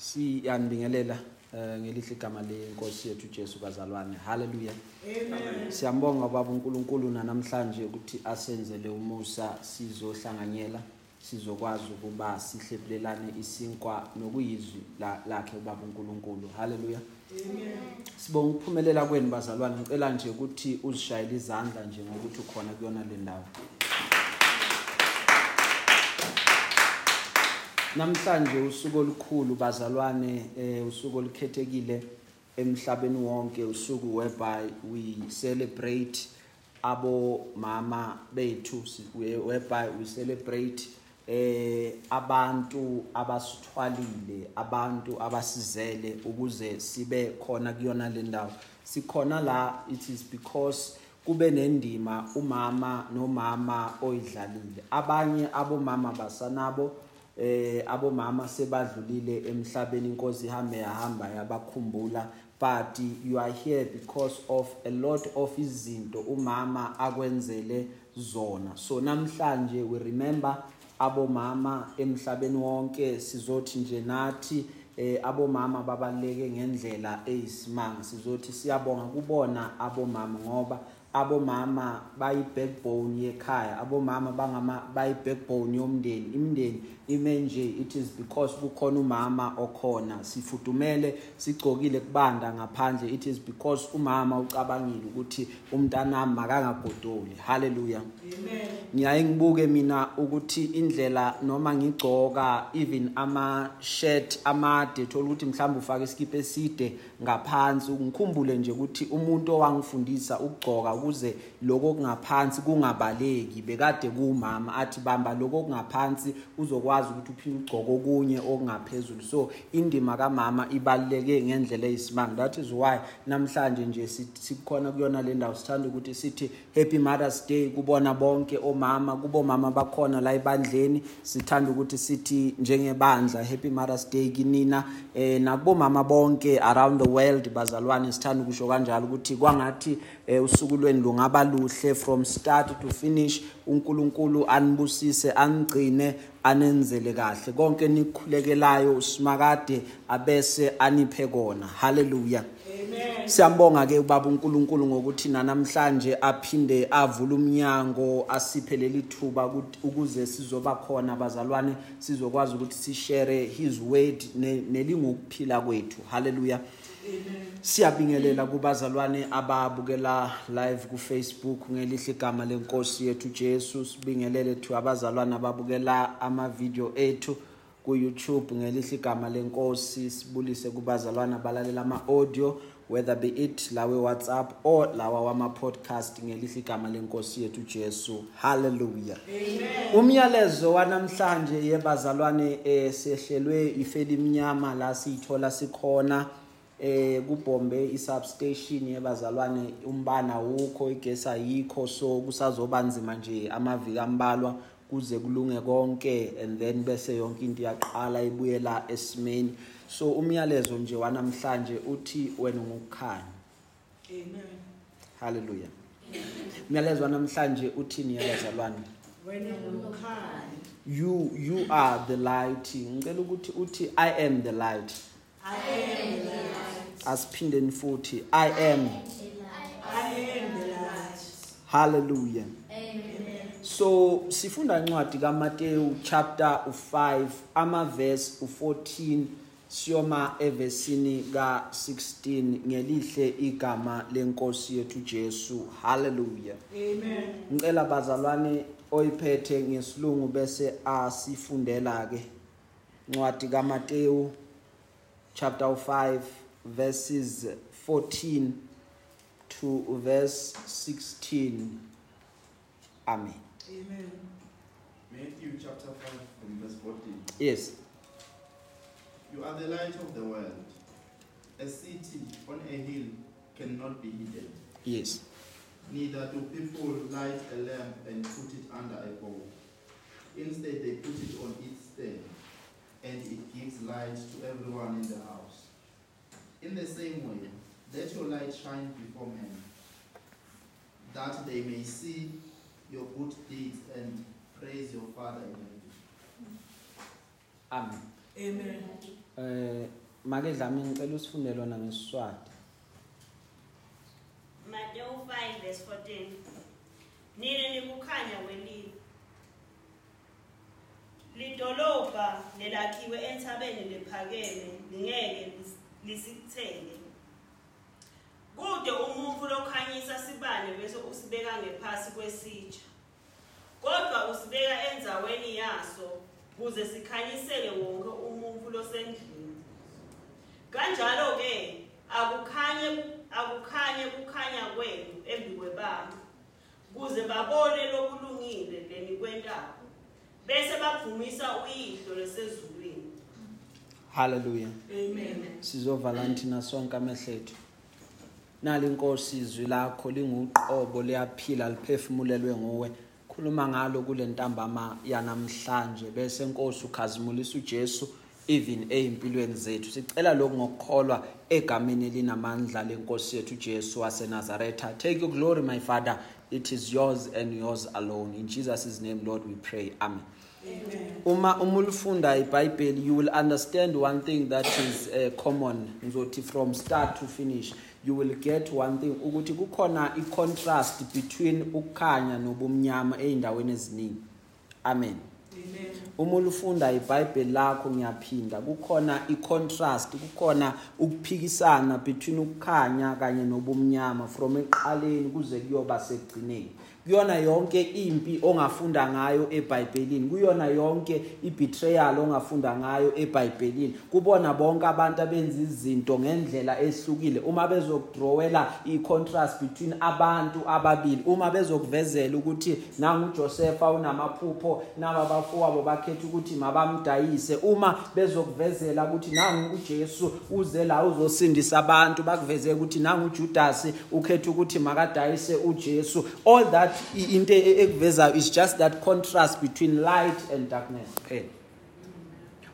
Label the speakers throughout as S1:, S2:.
S1: siyanibingelela eh, ngelihle igama lenkosi yethu Jesu bazalwane. Haleluya siyambonga baba uNkulunkulu nanamhlanje ukuthi asenzele umusa sizohlanganyela sizokwazi ukuba sihlephulelane isinkwa nokuyizwi la- lakhe ubaba uNkulunkulu. Haleluya sibonga ukuphumelela kwenu bazalwane. Ngicela nje ukuthi uzishayele izandla nje ngokuthi ukhona kuyona le ndawo. Namhlanje usuku olukhulu bazalwane eh usuku olukhethekile emhlabeni wonke usuku whereby we celebrate abo mama bethu whereby we celebrate eh abantu abasithwalile abantu abasizele ukuze sibe khona kuyona le ndawo. Sikhona la it is because kube nendima umama nomama oyidlalile. Abanye abomama basanabo eh abomama sebadlulile emhlabeni inkosi ihambe yahamba yabakhumbula but you are here because of a lot of izinto umama akwenzele zona. So namhlanje we remember abomama emhlabeni wonke sizothi nje nathi eh abomama babaleke ngendlela eyisimanga. Sizothi siyabonga kubona abomama ngoba abomama bayi backbone yekhaya abomama bangama bayi backbone yomndeni imndeni ime nje it is because kukhona umama okhona. Sifudumele sigcokile kubanda ngaphandle. It is because umama ucabangile ukuthi umntanami makangagodoli. Haleluya ngiyaye ngibuke mina ukuthi indlela noma ngigcoka even ama shirt amade thola ukuthi mhlawumbe ufake iskipa eside ngaphansi. Ngikhumbule nje ukuthi umuntu owangifundisa ukugcoka ukuze lokho kungaphansi kungabaleki. Bekade kuumama athi bamba lokho kungaphansi uzokwazi ukuthi uphinde ugcoke okunye okungaphezulu. So indima kamama ibaluleke ngendlela eyisimanga. That is why namhlanje nje sithi- sikhona kuyona le ndawo. Sithanda ukuthi sithi happy mothers day kubona bonke omama kubomama bakhona la ebandleni. Sithanda ukuthi sithi njengebandla happy mothers day kinina. Eh nakubomama bonke around the world bazalwane sithanda ukusho kanjalo ukuthi kwangathi eh, usuku lweni lungaba luhle from start to finish uNkulunkulu anibusise anigcine anenzele kahle. Konke nikukhulekelayo usimakade abese aniphe kona. Haleluya Siyambonga ke ubaba uNkulunkulu ngokuthi namhlanje aphinde avule umnyango asiphe leli thuba ukuze sizoba khona bazalwane sizokwazi ukuthi sishare his word ne- nelingukuphila kwethu. Haleluya siyabingelela kubazalwane ababukela live ku Facebook ngelihle igama lenkosi yethu Jesu. Sibingelele thu abazalwane ababukela ama video ethu ku YouTube ngelihle igama lenkosi. Sibulise kubazalwane abalalela ama audio whether be it lawe WhatsApp or lawa wama podcast ngelihle igama lenkosi yethu Jesu. Hallelujah. Umyalezo wanamhlanje yebazalwane eh sehlelwe ifeli imnyama la siyithola sikhona. Eh kubombe isubstation yebazalwane umbana ukho igesi ayikho so kusazoba nzima nje amaviki ambalwa kuze kulunge konke and then bese yonke into iyaqala ibuyela esimeni. So umyalezo nje wanamhlanje uthi wena ungukukhanya haleluya umyalezo wanamhlanje uthini yebazalwane
S2: Wena ungumkhaya.
S1: you you are the light. Ngicela ukuthi uthi i am the light. Asiphindeni futhi i am. Hallelujah. So sifunda incwadi kaMateyu chapter u5 ama verse u14 siyoma evesini ka16 ngelihle igama lenkosi yethu Jesu. Hallelujah.
S2: Amen.
S1: ngicela bazalwane oyiphethe ngesilungu bese asifundela ke incwadi kaMateyu. Chapter 5 verses 14 to verse 16 amen
S2: Amen.
S3: Matthew chapter 5 from verse 14.
S1: yes
S3: You are the light of the world. A city on a hill cannot be hidden.
S1: yes
S3: Neither do people light a lamp and put it under a bowl. Instead, they put it on its stand, and it gives light to everyone in the house. In the same way, let your light shine before men, that they may see your good deeds and praise your Father in heaven.
S1: amen
S2: Amen.
S1: eh make dlami ngicela usifundele lona ngesiswati
S4: Matthew 5 verse 14. Nina nikukhanya kwelive. Lidolobha nelakhiwe enthabeni lephakeme lingeke lis- lisithenge. Kude umuntu lokhanyisa sibane bese usibeka ngephasi kwesitsha. Kodwa usibeka endzaweni yaso kuze sikhanyisele wonke umuntu losendlini. Kanjalo ke akukhanye akukhanye kukhanya kwenu embi kwebaba kuze babone lokulungile lenikwentako bese bavumisa uyihlo lesezulwini
S1: haleluya
S2: Amen.
S1: sizovala thina sonke amehlo ethu. Nali inkosi izwi lakho linguqobo liyaphila liphefumulelwe nguwe. Khuluma ngalo kule ntambama yanamhlanje bese inkosi ukhazimulisa uJesu even ezimpilweni zethu. Sicela lokhu ngokukholwa egameni elinamandla lenkosi yethu uJesu waseNazaretha. Take your glory my father. It is yours and yours alone. In Jesus name lord we pray. Amen.
S2: Amen.
S1: uma uma ulifunda iBhayibheli you will understand one thing that is uh, common ngizothi from start to finish. You will get one thing ukuthi kukhona icontrast between ukukhanya nobumnyama eindaweni eziningi. Amen. Uma ulifunda iBhayibheli lakho ngiyaphinda. Kukhona icontrast kukhona ukuphikisana between ukukhanya kanye nobumnyama from eqaleni kuze kuyoba segcineni kuyona yonke impi ongafunda ngayo eBhayibhelini kuyona yonke ibetrayal ongafunda ngayo eBhayibhelini. Kubona bonke abantu abenza izinto ngendlela ehlukile. Uma bezokudrawela icontrast between abantu ababili uma bezokuvezela ukuthi nangu uJosepha unamaphupho naba bafowabo bakhetha ukuthi mabamdayise. Uma bezokuvezela ukuthi nangu uJesu uze la uzosindisa abantu bakuvezele ukuthi nangu uJudas ukhetha ukuthi makadayise uJesu. All that i- into e- ekuvezayo is just that contrast between light and darkness. Kuphela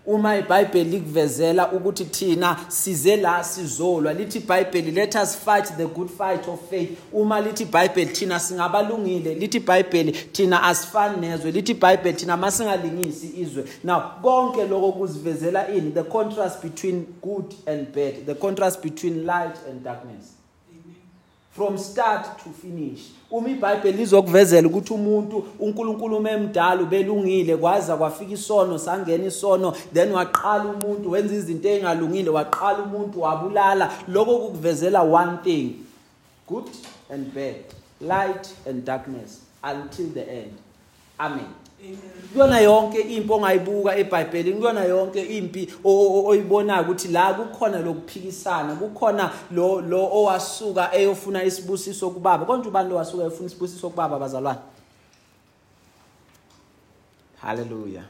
S1: uma iBhayibheli likuvezela ukuthi thina size la sizolwa lithi iBhayibheli let us fight the good fight of faith. Uma lithi iBhayibheli thina singabalungile lithi iBhayibheli thina asifani nezwe lithi iBhayibheli thina masingalingisi izwe. Now konke lokho kuzivezela ini the contrast between good and bad the contrast between light and darkness. From start to finish. Uma iBhayibheli lizokuvezela ukuthi umuntu uNkulunkulu memdala ubelungile kwaza kwafika isono sangena isono then waqala umuntu wenza izinto ezingalungile waqala umuntu wabulala. Lokho kukuvezela one thing good and bad light and darkness until the end. Amen.
S2: Amen.
S1: kuyona yonke impi ongayibuka eBhayibhelini kuyona yonke impi o- o- oyibonayo ukuthi la kukhona lokuphikisana kukhona lo lo owasuka eyofuna isibusiso kubaba. Konje ubani lo wasuka eyofuna isibusiso kubaba bazalwane haleluya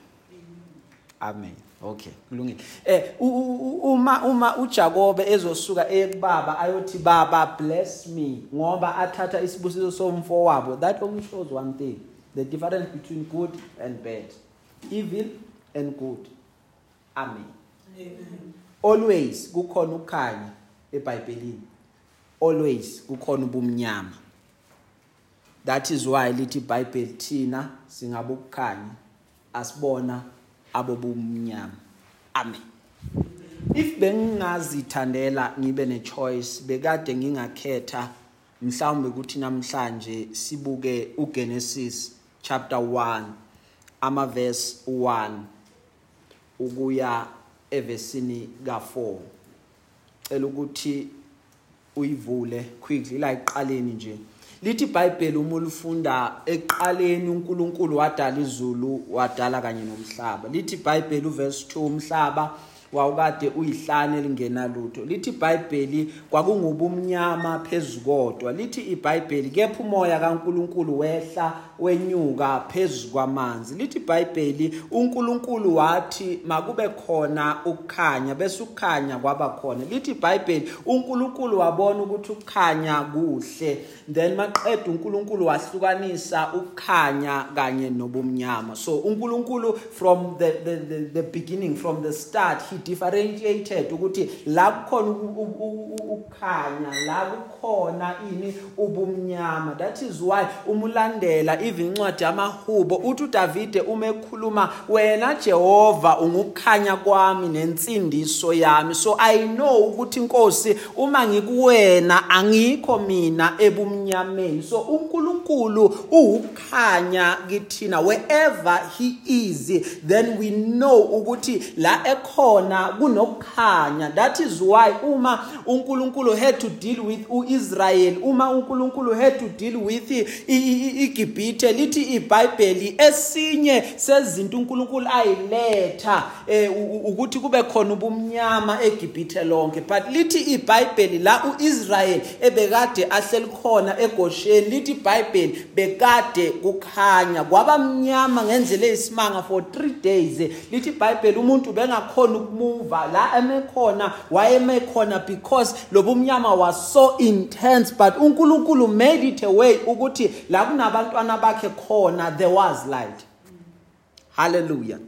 S1: amen. Okay kulungile. Eh u- u- u- uma uma uJakobe ezosuka ekubaba ayothi baba bless me ngoba athatha isibusiso somfowabo. That only shows one thing. The difference between good and bad. Evil and good. Amen.
S2: Amen.
S1: always kukhona ukukhanya eBhayibhelini. Always kukhona ubumnyama. That is why lithi iBhayibheli thina singabokukhanya asibona abobumnyama amen. If bengingazithandela ngibe ne choice bekade ngingakhetha mhlawumbe ukuthi namhlanje sibuke uGenesis chapter 1 ama verse 1 ukuya evesini ka4 cela ukuthi uyivule quickly la iqaleni nje. Lithi iBhayibheli uma ulifunda eqaleni uNkulunkulu wadala izulu wadala kanye nomhlaba. Lithi iBhayibheli uverse 2 umhlaba wawukade uyihlane lingenalutho lithi iBhayibheli kwakungubumnyama phezukodwa lithi iBhayibheli kepha umoya kaNkuluNkulu wehla wenyuka phezukwamanzi lithi iBhayibheli uNkulunkulu wathi makube khona ukukhanya bese ukukhanya kwaba khona. Lithi iBhayibheli uNkulunkulu wabona ukuthi ukukhanya kuhle. Then maqeda uNkulunkulu wahlukanisa ukukhanya kanye nobumnyama. So uNkulunkulu from the, the the the beginning from the start he differentiated ukuthi la kukhona u- u- u- u- ukukhanya la kukhona ini ubumnyama. That is why uma ulandela even incwadi yamahubo. Uthi uDavide uma ekhuluma wena Jehova ungukukhanya kwami nensindiso yami. So i know ukuthi inkosi uma ngikuwena angikho mina ebumnyameni. So uNkulunkulu uwukukhanya kithina. Wherever he is then we know ukuthi la ekhona kunokukhanya. That is why uma uNkulunkulu had to deal with uIsrael uma uNkulunkulu had to deal with i- iGibhithe lithi iBhayibheli esinye sezinto uNkulunkulu ayiletha eh, ukuthi kube khona ubumnyama eGibhithe lonke. But lithi iBhayibheli la uIsrael ebekade ahleli khona eGosheni lithi iBhayibheli bekade kukhanya kwabamnyama ngendlela eyisimanga for 3 days. Lithi iBhayibheli umuntu bengakhona ukumuva la emekhona wayeme khona because lobumnyama was so intense. But uNkulunkulu made it a way ukuthi la kunabantwana bakhe khona there was light. Hallelujah.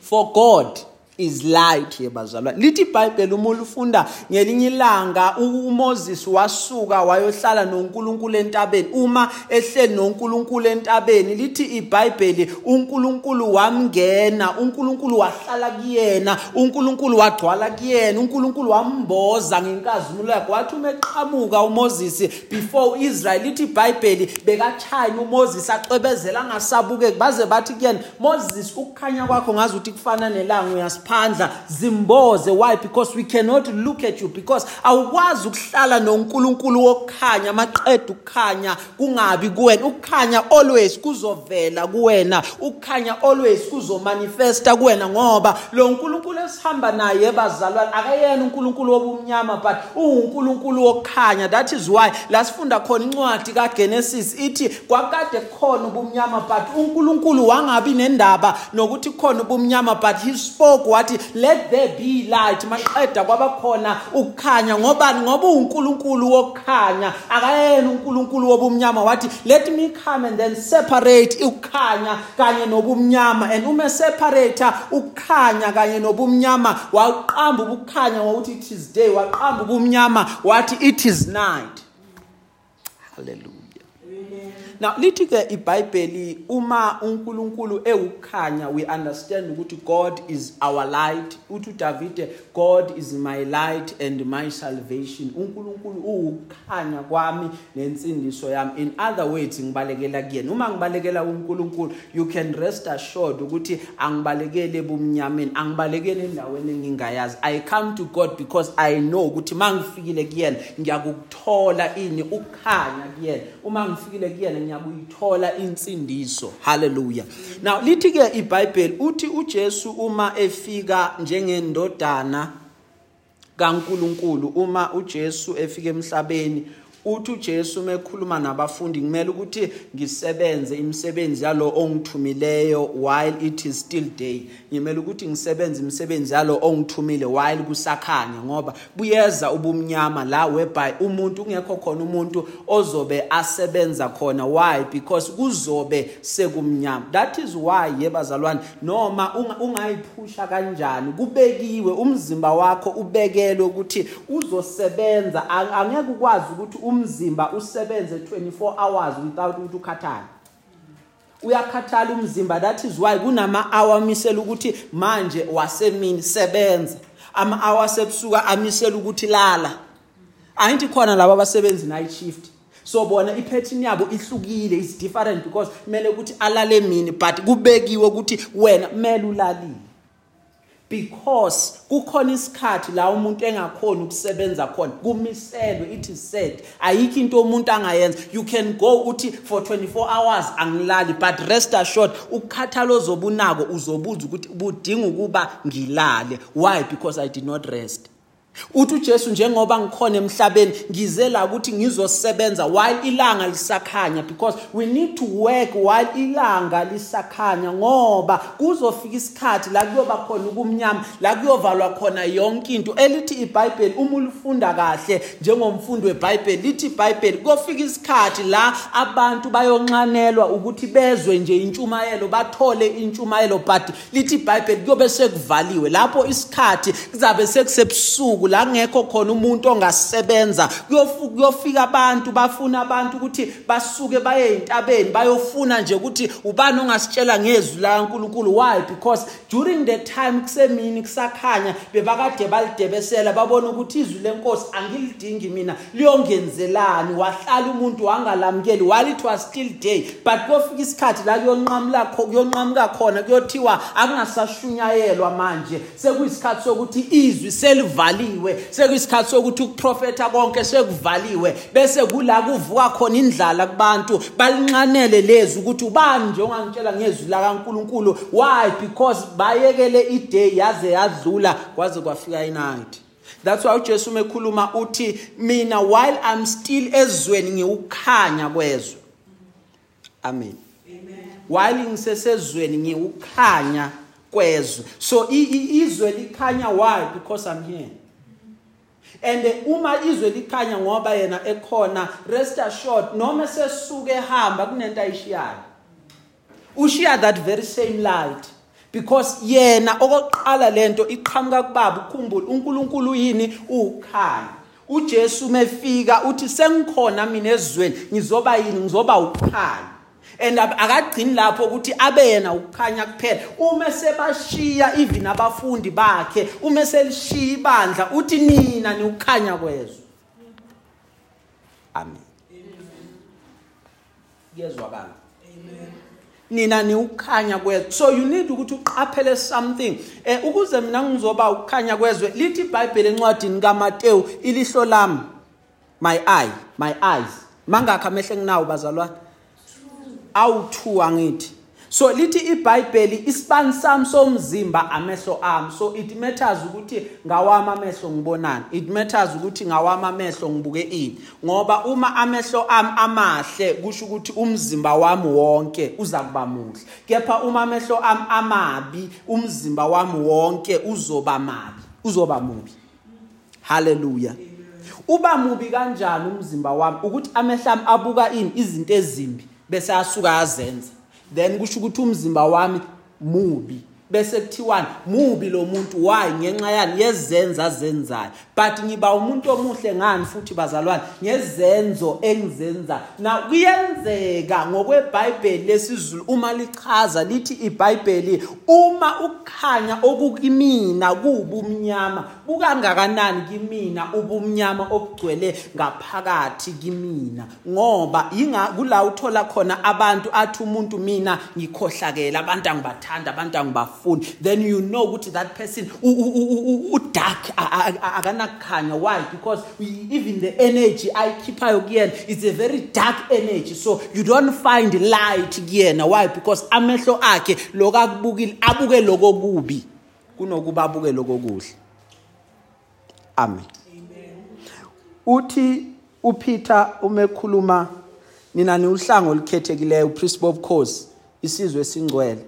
S1: For god is light yebazalwane lithi iBhayibheli uma ulufunda ngelinye ilanga u- uMoses wasuka wayohlala noNkulunkulu entabeni. Uma ehleli noNkulunkulu entabeni lithi iBhayibheli uNkulunkulu wamngena uNkulunkulu wahlala kuyena uNkulunkulu wagcwala kuyena uNkulunkulu wamboza ngenkazimulo yakhe. Wathi uma eqhamuka uMoses before Israel lithi iBhayibheli bekachayina uMoses acwebezela angasabukeki. Baze bathi kuyena Moses ukukhanya kwakho ngazi ukuthi kufana nelanga uyasiphandla zimboze. Why? Because we cannot look at you. Because awukwazi ukuhlala noNkulunkulu wokukhanya maqeda ukukhanya kungabi kuwena. Ukukhanya always kuzovela kuwena. Ukukhanya always kuzomanifesta kuwena ngoba lo nkulunkulu esihamba naye bazalwane akayena unkulunkulu wobumnyama but uwunkulunkulu wokukhanya. That is why la sifunda khona incwadi kaGenesis ithi kwakade khona ubumnyama but unkulunkulu wangabi nendaba nokuthi khona ubumnyama but he spoke wathi let there be light. Maqeda kwabakhona ukukhanya ngobani? Ngoba unkulunkulu wokukhanya. Akayena unkulunkulu wobumnyama. Wathi let me come and then separate ukukhanya kanye nobumnyama. And uma separate ukukhanya kanye nobumnyama waqamba ubukhanya ngokuthi it is day. Waqamba ubumnyama. Wathi it is night. Hallelujah. Now lithi ke iBhayibheli uma uNkulunkulu ewukhanya we understand ukuthi God is our light. Uthi uDavide God is my light and my salvation. uNkulunkulu uwukukhanya kwami nensindiso yami. In other words ngibalekela kuyena. Uma ngibalekela uNkulunkulu you can rest assured ukuthi angibalekele ebumnyameni angibalekele endaweni engingayazi. I come to God because i know ukuthi mangifikile kuyena ngiyakuthola ini ukukhanya kuyena. Uma ngifikile kuyena ngiyakuyithola insindiso. Hallelujah. Now lithi ke iBhayibheli uthi uJesu uma efika njengendodana kaNkuluNkulu uma uJesu efika emhlabeni uthi uJesu mekhuluma nabafundi kumele ukuthi ngisebenze imisebenzi yalo ongithumileyo while it is still day. Ngimele ukuthi ngisebenze imisebenzi yalo ongithumile while kusakhanya ngoba buyeza ubumnyama la whereby umuntu kungekho khona umuntu ozobe asebenza khona. Why? Because kuzobe sekumnyama. That is why yebazalwane noma unga- ungayiphusha kanjani kubekiwe umzimba wakho ubekelwe ukuthi uzosebenza. Ang- angeke ukwazi ukuthi umzimba usebenze 24 hours without ukuthi ukhathale. Uyakhathala umzimba that is why kunama hour amisela ukuthi manje wasemini sebenza. Ama hour sebusuka amisela ukuthi lala. Ayithi khona laba abasebenzi night shift. So bona ipattern yabo ihlukile is different because kumele ukuthi alale emini but kubekiwe ukuthi wena kumele ulalile. Because kukhona isikhathi la umuntu engakhona ukusebenza khona kumiselwe it is said. Ayikho into umuntu angayenza. You can go uthi for 24 hours angilali but rest assured ukukhathala ozobunako uzobuza ukuthi budinga ukuba ngilale. Why? Because i did not rest. Uthi ujesu njengoba ngikhona emhlabeni ngize la ukuthi ngizosebenza while ilanga lisakhanya because we need to work while ilanga lisakhanya ngoba kuzofika isikhathi la kuyoba khona ubumnyama la kuyovalwa khona yonke into. Elithi ibhayibheli uma ulifunda kahle njengomfundi webhayibheli lithi ibhayibheli kuyofika isikhathi la abantu bayonxanelwa ukuthi bezwe nje intshumayelo bathole intshumayelo but lithi ibhayibheli kuyobe sekuvaliwe. Lapho isikhathi kuzabe sekusebusuku la kungekho khona umuntu ongasebenza. Kuyofu- kuyofika abantu bafuna abantu ukuthi basuke baye ey'ntabeni bayofuna nje ukuthi ubani ongasitshela ngezwi lakankulunkulu why? Because during the time kusemini kusakhanya bebakade balidebesela babona ukuthi izwi lenkosi angilidingi mina liyongenzelani. Wahlala umuntu wangalamukeli while it was still day but kuyofika isikhathi la kuyonqamula kho- kuyonqamuka khona kuyothiwa akungasashunyayelwa manje. Sekuyisikhathi sokuthi izwi selivaliwe sekuyisikhathi sokuthi ukuprofetha konke sekuvaliwe bese kula kuvuka khona indlala kubantu. Balinxanele lezi ukuthi ubani nje ongangitshela ngezwi lakankulunkulu? Why? Because bayekele iday yaze yadlula kwaze kwafika inight. That's why ujesu uma ekhuluma uthi mina while i'm still ezweni ngiwukhanya kwezwe. Amen. While ngisesezweni ngiwukhanya kwezwe. So izwe likhanya why? Because i'm here. And uma izwe likhanya ngoba yena ekhona rest assured noma sesuke ehamba kunento ayishiyayo ushiya that very same light. Because yena okokuqala lento iqhamuka kubaba ukhumbule uNkulunkulu yini? Ukhanya. uJesu mefika uthi sengikhona mina ezweni ngizoba yini? Ngizoba ukhanya. And akagcini lapho ukuthi abe yena ukukhanya kuphela. Uma sebashiya even abafundi bakhe uma selishiya ibandla uthi nina niukhanya kwezwe. Amen. Kuyezwakala nina niukhanya kwezwe. So you need ukuthi uqaphele something. Eh ukuze mina ngizoba ukukhanya kwezwe lithi iBhayibheli encwadini kaMateyu ilihlo lami my eye my eyes. Mangakho amehlo enginawo bazalwane. Awu2 angithi so lithi iBhayibheli isibani sami somzimba amehlo ami. So it matters ukuthi ngawami amehlo ngibonani it matters ukuthi ngawami amehlo ngibuke ini. Ngoba uma amehlo ami amahle kusho ukuthi umzimba wami wonke uza kuba muhle. Kepha uma amehlo ami amabi umzimba wami wonke uzoba mabi uzoba mubi. Haleluya uba mubi kanjani umzimba wami? Ukuthi amehlo ami abuka ini izinto ezimbi. Bese asuka azenza. Then kusho ukuthi umzimba wami mubi. Bese kuthiwani mubi lo muntu? Why? Ngenxa yani? Yezenza zenzayo. But ngiba umuntu omuhle ngani futhi bazalwane? Ngezenzo engizenza. Na kuyenzeka ngokweBhayibheli lesizulu uma lichaza lithi iBhayibheli uma ukukhanya okukimina kubumnyama bukangakanani kimina ubumnyama obugcwele ngaphakathi kimina? Ngoba inga kula uthola khona abantu athi umuntu mina ngikhohlakela abantu angibathanda abantu angibafuni then you know ukuthi that person u- u- u- u- u dark akanakukhanya why? Because even the energy ayikhiphayo kuyena is a very dark energy. So you don't find light kuyena. Why? Because amehlo akhe lokakubukile abuke lokokubi kunokuba abuke lokokuhle amen. Uthi uPeter umekhuluma nina niuhlango olikhethekileyo upriest of course isizwe esingcwele.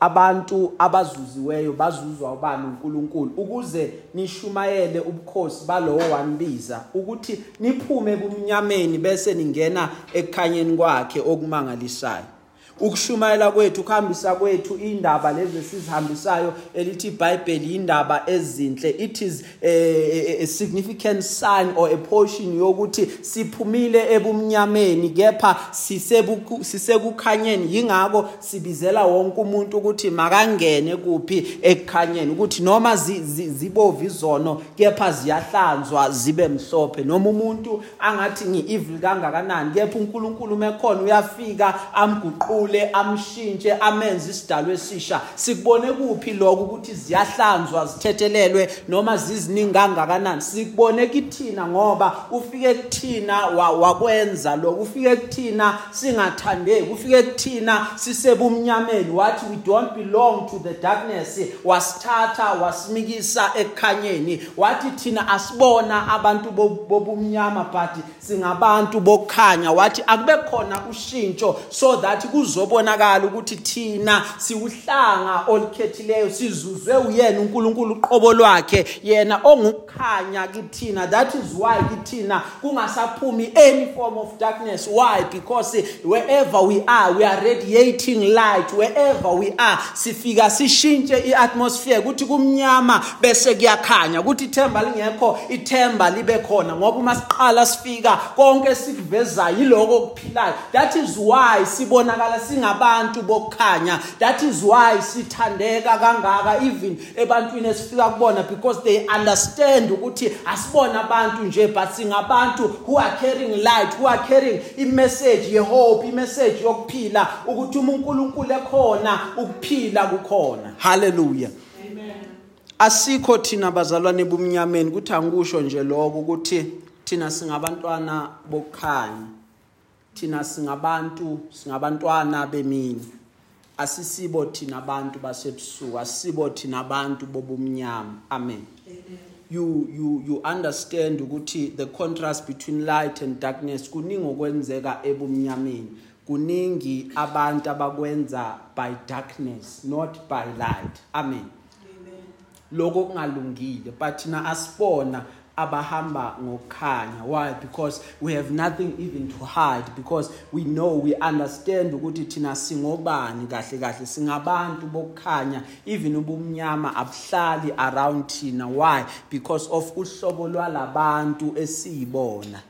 S1: Abantu abazuziweyo bazuzwa ubani uNkulunkulu ukuze nishumayele ubukhosi balowo wanbiza ukuthi niphume ebumnyameni bese ningena ekukhanyeni kwakhe okumangalisayo. Ukushumayela kwethu ukuhambisa kwethu indaba lezi esizihambisayo elithi iBhayibheli indaba ezinhle. It is a, a, significant sign or a portion yokuthi siphumile ebumnyameni kepha sisekukhanyeni. Yingakho sibizela wonke umuntu ukuthi makangene kuphi ekukhanyeni ukuthi noma zi- zi- zibovu izono kepha ziyahlanzwa zibe mhlophe. Noma umuntu angathi ngi-evil kangakanani kepha unkulunkulu mekhona uyafika amguqule amguqule amshintshe amenze isidalwa esisha sikubone kuphi lokho ukuthi ziyahlanzwa zithethelelwe noma ziziningi kangakanani? Sikubone kithina ngoba ufike kuthina wa- wakwenza lokho. Ufike kuthina singathandeki. Ufike kuthina sisebumnyameni. Wathi we don't belong to the darkness. Wasithatha wasimikisa ekukhanyeni wathi thina asibona abantu bo- bobumnyama but singabantu bokukhanya. Wathi akube khona ushintsho so that kuzobonakala ukuthi thina siwuhlanga olukhethileyo sizuzwe uyena uNkulunkulu uqobo lwakhe yena ongukukhanya kithina. That is why kithina kungasaphumi any form of darkness. Why? Because wherever we are we are radiating light. Wherever we are sifika sishintshe iatmosphere kuthi kumnyama bese kuyakhanya. Kuthi ithemba lingekho ithemba libe khona ngoba uma siqala sifika konke sikuvezayo yiloko kuphilayo that is why sibonakala singabantu bokukhanya. That is why sithandeka kangaka even ebantwini esifika kubona because they understand ukuthi asibona abantu nje but singabantu who are carrying light who are carrying imessage yehope imessage yokuphila ukuthi uma uNkulunkulu ekhona ukuphila kukhona. Hallelujah.
S2: Amen.
S1: asikho thina bazalwane bomnyameni ukuthi angisho nje lokho ukuthi thina singabantwana bokukhanya. Thina singabantu singabantwana bemini. Asisibo thina abantu basebusuku asisibo thina abantu bobumnyama. Amen. You you you understand ukuthi the contrast between light and darkness kuningi okwenzeka ebumnyameni. Kuningi abantu abakwenza by darkness not by light. Amen.
S2: Amen.
S1: lokho kungalungile but thina asibona abahamba ngokukhanya. Why? Because we have nothing even to hide. Because we know we understand ukuthi thina singobani kahle kahle. Singabantu bokukhanya. Even ubumnyama abuhlali around thina. Why? Because of uhlobo lwalabantu esiyibona.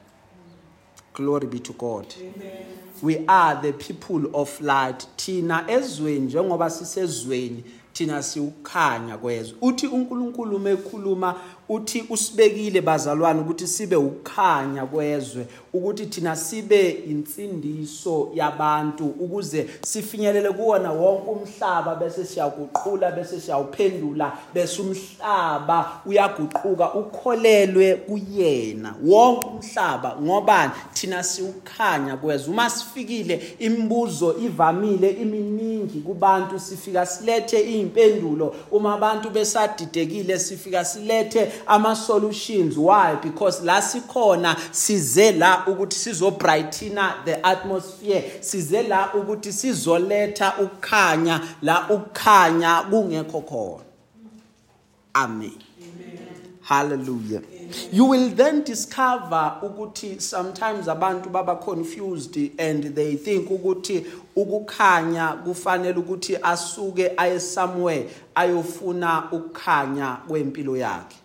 S1: Glory be to god.
S2: Amen.
S1: we are the people of light. Thina ezweni njengoba sisezweni thina siukhanya kwezwe. Uthi uNkulunkulu mekhuluma uthi usibekile bazalwane ukuthi sibe ukukhanya kwezwe ukuthi thina sibe insindiso yabantu ukuze sifinyelele kuwona wonke umhlaba bese siyaguqula bese siyawuphendula bese umhlaba uyaguquka ukholelwe kuyena wonke umhlaba ngobani thina siukhanya kwezwe. Uma sifikile imibuzo ivamile iminingi kubantu sifika silethe impendulo uma abantu besadidekile sifika silethe ama solutions why? Because la sikhona size la ukuthi sizobrightina the atmosphere size la ukuthi sizoletha ukukhanya la ukukhanya kungekho khona. Amen. Hallelujah. You will then discover ukuthi sometimes abantu baba confused and they think ukuthi ukukhanya kufanele ukuthi asuke aye somewhere ayofuna ukukhanya kwempilo yakhe.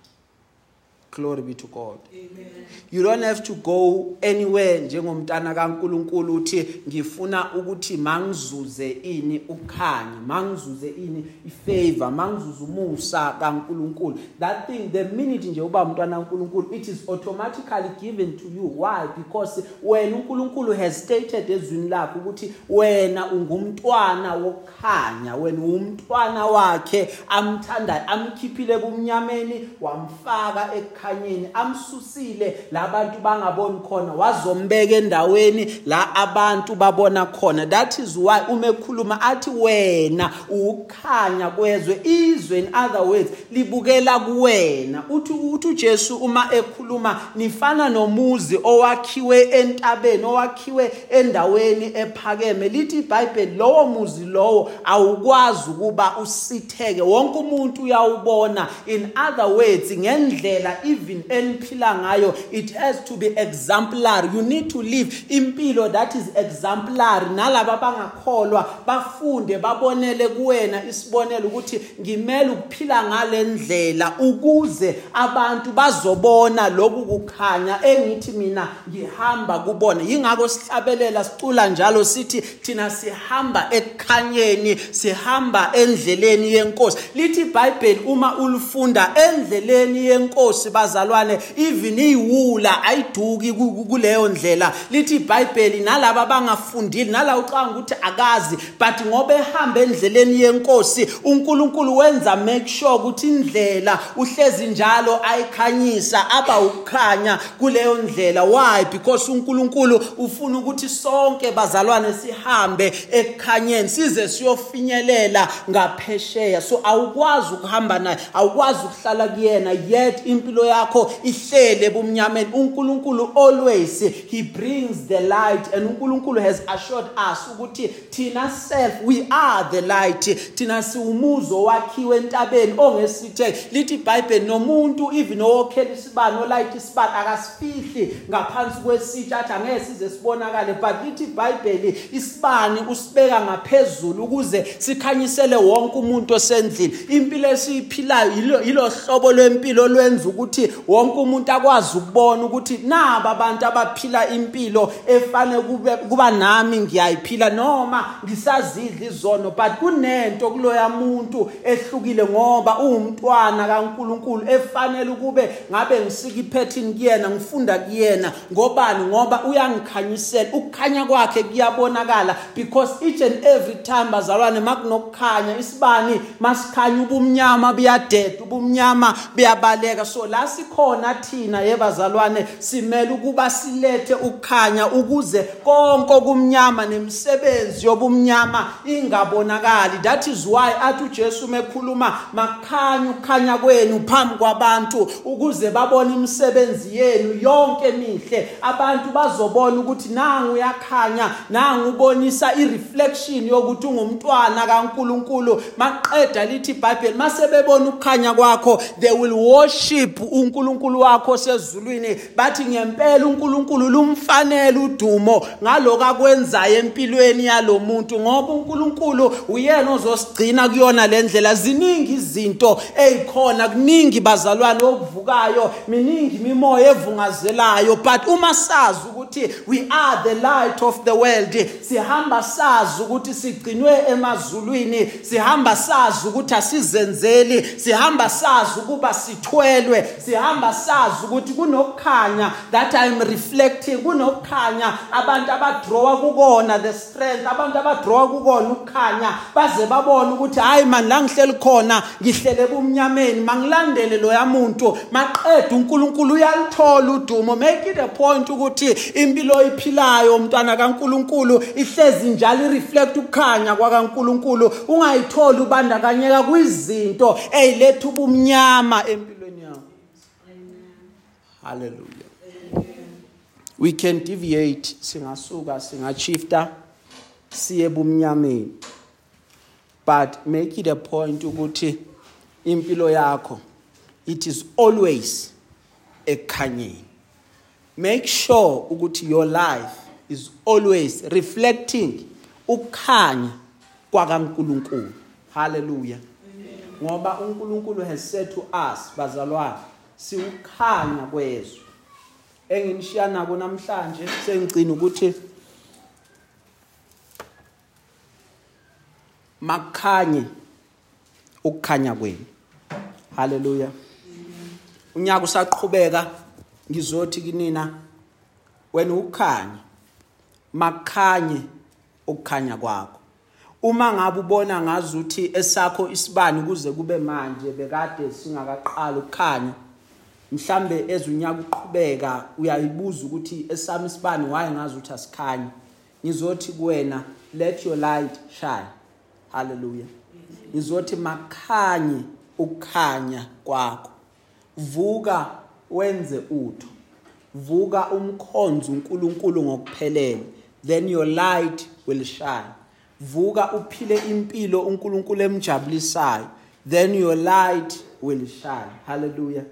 S1: Glory be to god.
S2: Amen.
S1: you don't have to go anywhere njengomntana kaNkuluNkulu uthi ngifuna ukuthi mangizuze ini ukukhanya mangizuze ini ifavor mangizuze umusa kaNkuluNkulu. That thing the minute nje uba umntwana kaNkuluNkulu it is automatically given to you. Why? Because wena uNkulunkulu has stated ezwini lakhe ukuthi wena ungumntwana wokukhanya wena umntwana wakhe amthandayo amkhiphile kumnyameni wamfaka ekukhanyeni amsusile. Labantu bangaboni khona wazombeka endaweni la abantu babona khona. That is why uma ekhuluma athi wena ukukhanya kwezwe izwe in other words libukela kuwena. Uthi uthi uJesu uma ekhuluma nifana nomuzi owakhiwe entabeni owakhiwe endaweni ephakeme. Lithi iBhayibheli lowo muzi lowo awukwazi ukuba usitheke. Wonke umuntu uyawubona. In other words ngendlela even eniphila ngayo it has to be exemplary. You need to live impilo that is exemplary. Nalabo abangakholwa bafunde babonele kuwena isibonelo ukuthi ngimele ukuphila ngalendlela ukuze abantu bazobona lokhu kukhanya engithi mina ngihamba kubona. Yingakho sihlabelela sicula njalo sithi thina sihamba ekukhanyeni sihamba endleleni yenkosi. Lithi iBhayibheli uma ulifunda endleleni yenkosi bazalwane even iyiwula ayiduki ku- ku- kuleyo ndlela. Lithi iBhayibheli nalabo abangafundile nala ucanga ukuthi akazi but ngoba ehamba endleleni yenkosi uNkulunkulu wenza make sure ukuthi indlela uhlezi njalo ayikhanyisa aba ukukhanya kuleyo ndlela. Why? Because uNkulunkulu ufuna ukuthi sonke bazalwane sihambe ekukhanyeni size siyofinyelela ngaphesheya. So awukwazi ukuhamba naye awukwazi ukuhlala kuyena yet impilo yakho ihlele ebumnyameni. uNkulunkulu always he brings the light and uNkulunkulu has assured us ukuthi thina self we are the light. Thina siwumuzo wakhiwe entabeni ongesithe. Lithi iBhayibheli nomuntu even owokhela isibani olayita isibani akasifihli ngaphansi kwesitsha athi angeke size sibonakale. But lithi iBhayibheli isibani usibeka ngaphezulu ukuze sikhanyisele wonke umuntu osendlini. Impilo esiyiphilayo yilo yilo hlobo lwempilo lwenza ukuthi wonke umuntu akwazi ukubona ukuthi naba abantu abaphila impilo efane kuba nami ngiyayiphila noma ngisazidla izono but kunento kuloya muntu ehlukile ngoba uwumntwana kaNkuluNkulu efanele kube ngabe ngisika iphethini kuyena ngifunda kuyena. Ngobani? Ngoba uyangikhanyisela ukukhanya kwakhe kuyabonakala because each and every time bazalwane makunokukhanya isibani? Masikhanya ubumnyama buyadeda ubumnyama buyabaleka. So la sikhona thina yebazalwane simele ukuba silethe ukukhanya ukuze konke okumnyama nemisebenzi yobumnyama ingabonakali. That is why athi uJesu mekhuluma makhanya ukukhanya kwenu phambi kwabantu ukuze babone imisebenzi yenu yonke mihle. Abantu bazobona ukuthi nangu uyakhanya nangu ubonisa ireflection yokuthi ungumntwana kaNkuluNkulu. Maqeda lithi iBhayibheli mase bebona ukukhanya kwakho they will worship uNkulunkulu wakho sezulwini bathi ngempela uNkulunkulu lumfanele udumo ngaloko akwenzayo empilweni yalomuntu ngoba uNkulunkulu uyena ozosigcina kuyona lendlela ziningi izinto ezikhona kuningi bazalwane okuvukayo miningi imimoya evungazelayo but uma sazi ukuthi we are the light of the world sihamba sazi ukuthi sigcinwe emazulwini sihamba sazi ukuthi asizenzeli sihamba sazi ukuba sithwelwe sihamba sazi ukuthi kunokukhanya that i'm reflecting kunokukhanya abantu abadrowa kukona the strength abantu abadrowa kukona ukukhanya baze babone ukuthi hayi mani la ngihleli khona ngihlele ebumnyameni mangilandele loya muntu maqeda uNkulunkulu uyalithola udumo make it a point ukuthi impilo oyiphilayo umntwana kaNkulunkulu ihlezi njalo ireflect ukukhanya kwakaNkulunkulu ungayitholi ubandakanyeka kwizinto eziletha ubumnyama empilweni. Hallelujah. We can deviate singasuka singachifta siye ebumnyameni but make it a point ukuthi impilo yakho it is always ekukhanyeni make sure ukuthi your life is always reflecting ukukhanya kwakaNkuluNkulu. Hallelujah. Ngoba uNkulunkulu has said to us bazalwane siukhanya kwezwe. Enginishiya nako namhlanje sengicina ukuthi makhanye ukukhanya kwenu. Haleluya. Unyaka usaqhubeka ngizothi kinina wena ukhanya makhanye ukukhanya kwakho. Uma ngabe ubona ngazuthi esakho isibani kuze kube manje bekade singakaqala ukukhanya mhlambe ezunyaka uqhubeka uyayibuza ukuthi esami isibani waye ngazi ukuthi asikhanye ngizothi kuwena let your light shine. Haleluya ngizothi makhanye ukukhanya kwakho. Vuka wenze utho. Vuka umkhonzo uNkulunkulu ngokuphelele. Then your light will shine. Vuka uphile impilo uNkulunkulu emjabulisayo. Then your light will shine. Hallelujah.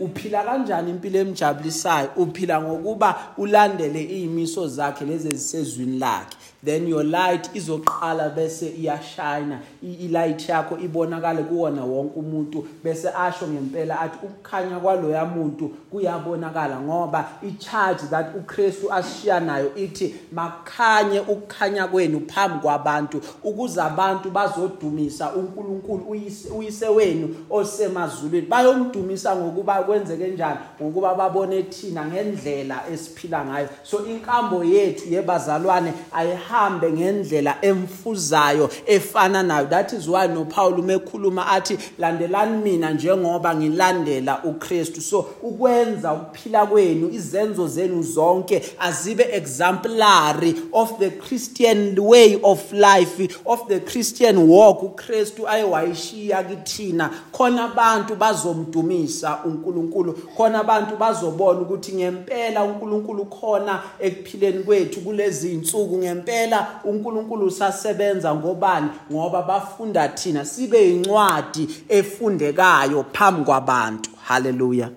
S1: Uphila kanjani impilo emjabulisayo? Uphila ngokuba ulandele izimiso zakhe lezi ezisezwini lakhe. Then your light izoqala bese iyashine I- ilight yakho ibonakale kuwona wonke umuntu bese asho ngempela athi ukukhanya kwaloya muntu kuyabonakala ngoba i-charge that uKristu ashiya nayo ithi makhanye ukukhanya kwenu phambi kwabantu ukuze abantu bazodumisa uNkulunkulu uyise uyise wenu osemazulwini. Bayomdumisa ngokuba kwenzeke njani? Ngokuba babone thina ngendlela esiphila ngayo. So inkambo yethu yebazalwane ayihambe ngendlela emfuzayo efana nayo. That is why no Paul umekhuluma athi landelani mina njengoba ngilandela uKristu. So ukwenza ukuphila kwenu izenzo zenu zonke azibe exemplary of the Christian way of life of the Christian walk uKristu ayewayishiya kithina. Khona abantu bazomdumisa uNkulunkulu. Khona abantu bazobona ukuthi ngempela uNkulunkulu khona ekuphileni kwethu kulezi insuku ngempela uNkulunkulu usasebenza ngobani? Ngoba bafunda thina sibe incwadi efundekayo phambi kwabantu. Haleluya.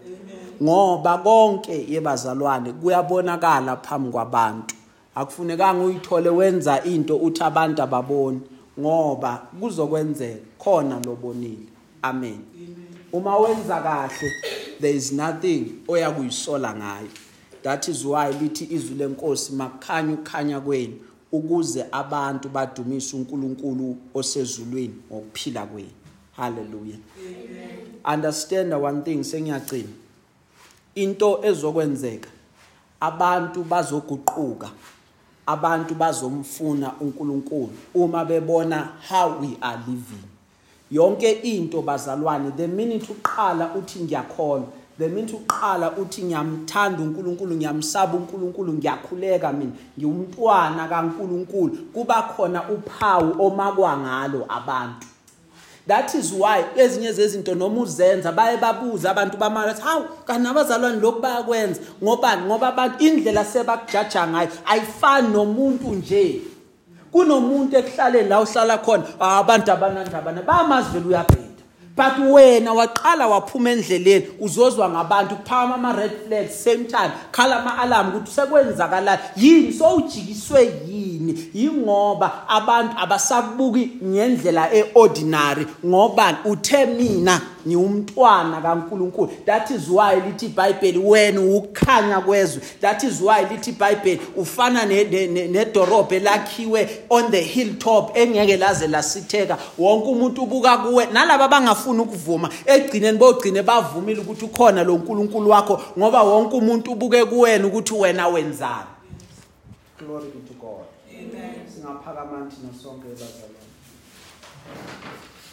S1: Ngoba konke yebazalwane kuyabonakala phambi kwabantu. Akufunekanga uyithole wenza into uthi abantu ababoni ngoba kuzokwenzeka khona lobonile. Amen. Uma wenza kahle there is nothing oyakuyisola ngayo. That is why lithi izwi lenkosi makukhanya ukukhanya kwenu. Ukuze abantu badumise uNkulunkulu osezulwini ngokuphila kwenu. Haleluya understand one thing sengiyagcina into ezokwenzeka abantu bazoguquka abantu bazomfuna uNkulunkulu uma bebona how we are living. Yonke into bazalwane the minute uqala uthi ngiyakhona the minute uqala uthi ngiyamthanda uNkulunkulu ngiyamsaba uNkulunkulu ngiyakhuleka mina. Ngiwumntwana kaNkulunkulu. Kuba khona uphawu omakwa ngalo abantu. That is why ezinye zezinto noma uzenza baye babuza abantu bamala bathi hawu kanti nabazalwane lokhu bayakwenza? Ngobani ngoba abantu indlela sebakujaja ngayo ayifani nomuntu nje. Kunomuntu ekuhlaleni la uhlala khona "Ah, abantu abanandabana bayamazi vele uyabheda but wena waqala waphuma endleleni uzozwa ngabantu kuphakama ama-red flags same time khala ama-alarm ukuthi sekwenzakala yini? Sowujikiswe yini? Yingoba abantu abasabuki ngendlela e-ordinary ngobani uthe mina ngiwumntwana kaNkuluNkulu. That is why lithi iBhayibheli wena ukukhanya kwezwe. That is why lithi iBhayibheli ufana ne- ne- ne- nedorobhe elakhiwe on the hilltop engeke laze lasitheka. Wonke umuntu ubuka kuwe. Nalabo abangafuni ukuvuma. Egcineni bogcine bavumile ukuthi ukhona lo nkulunkulu wakho ngoba wonke umuntu ubuke kuwena ukuthi wena wenzani. Glory be to god.
S2: Amen.
S1: singaphakama thina sonke bazalwane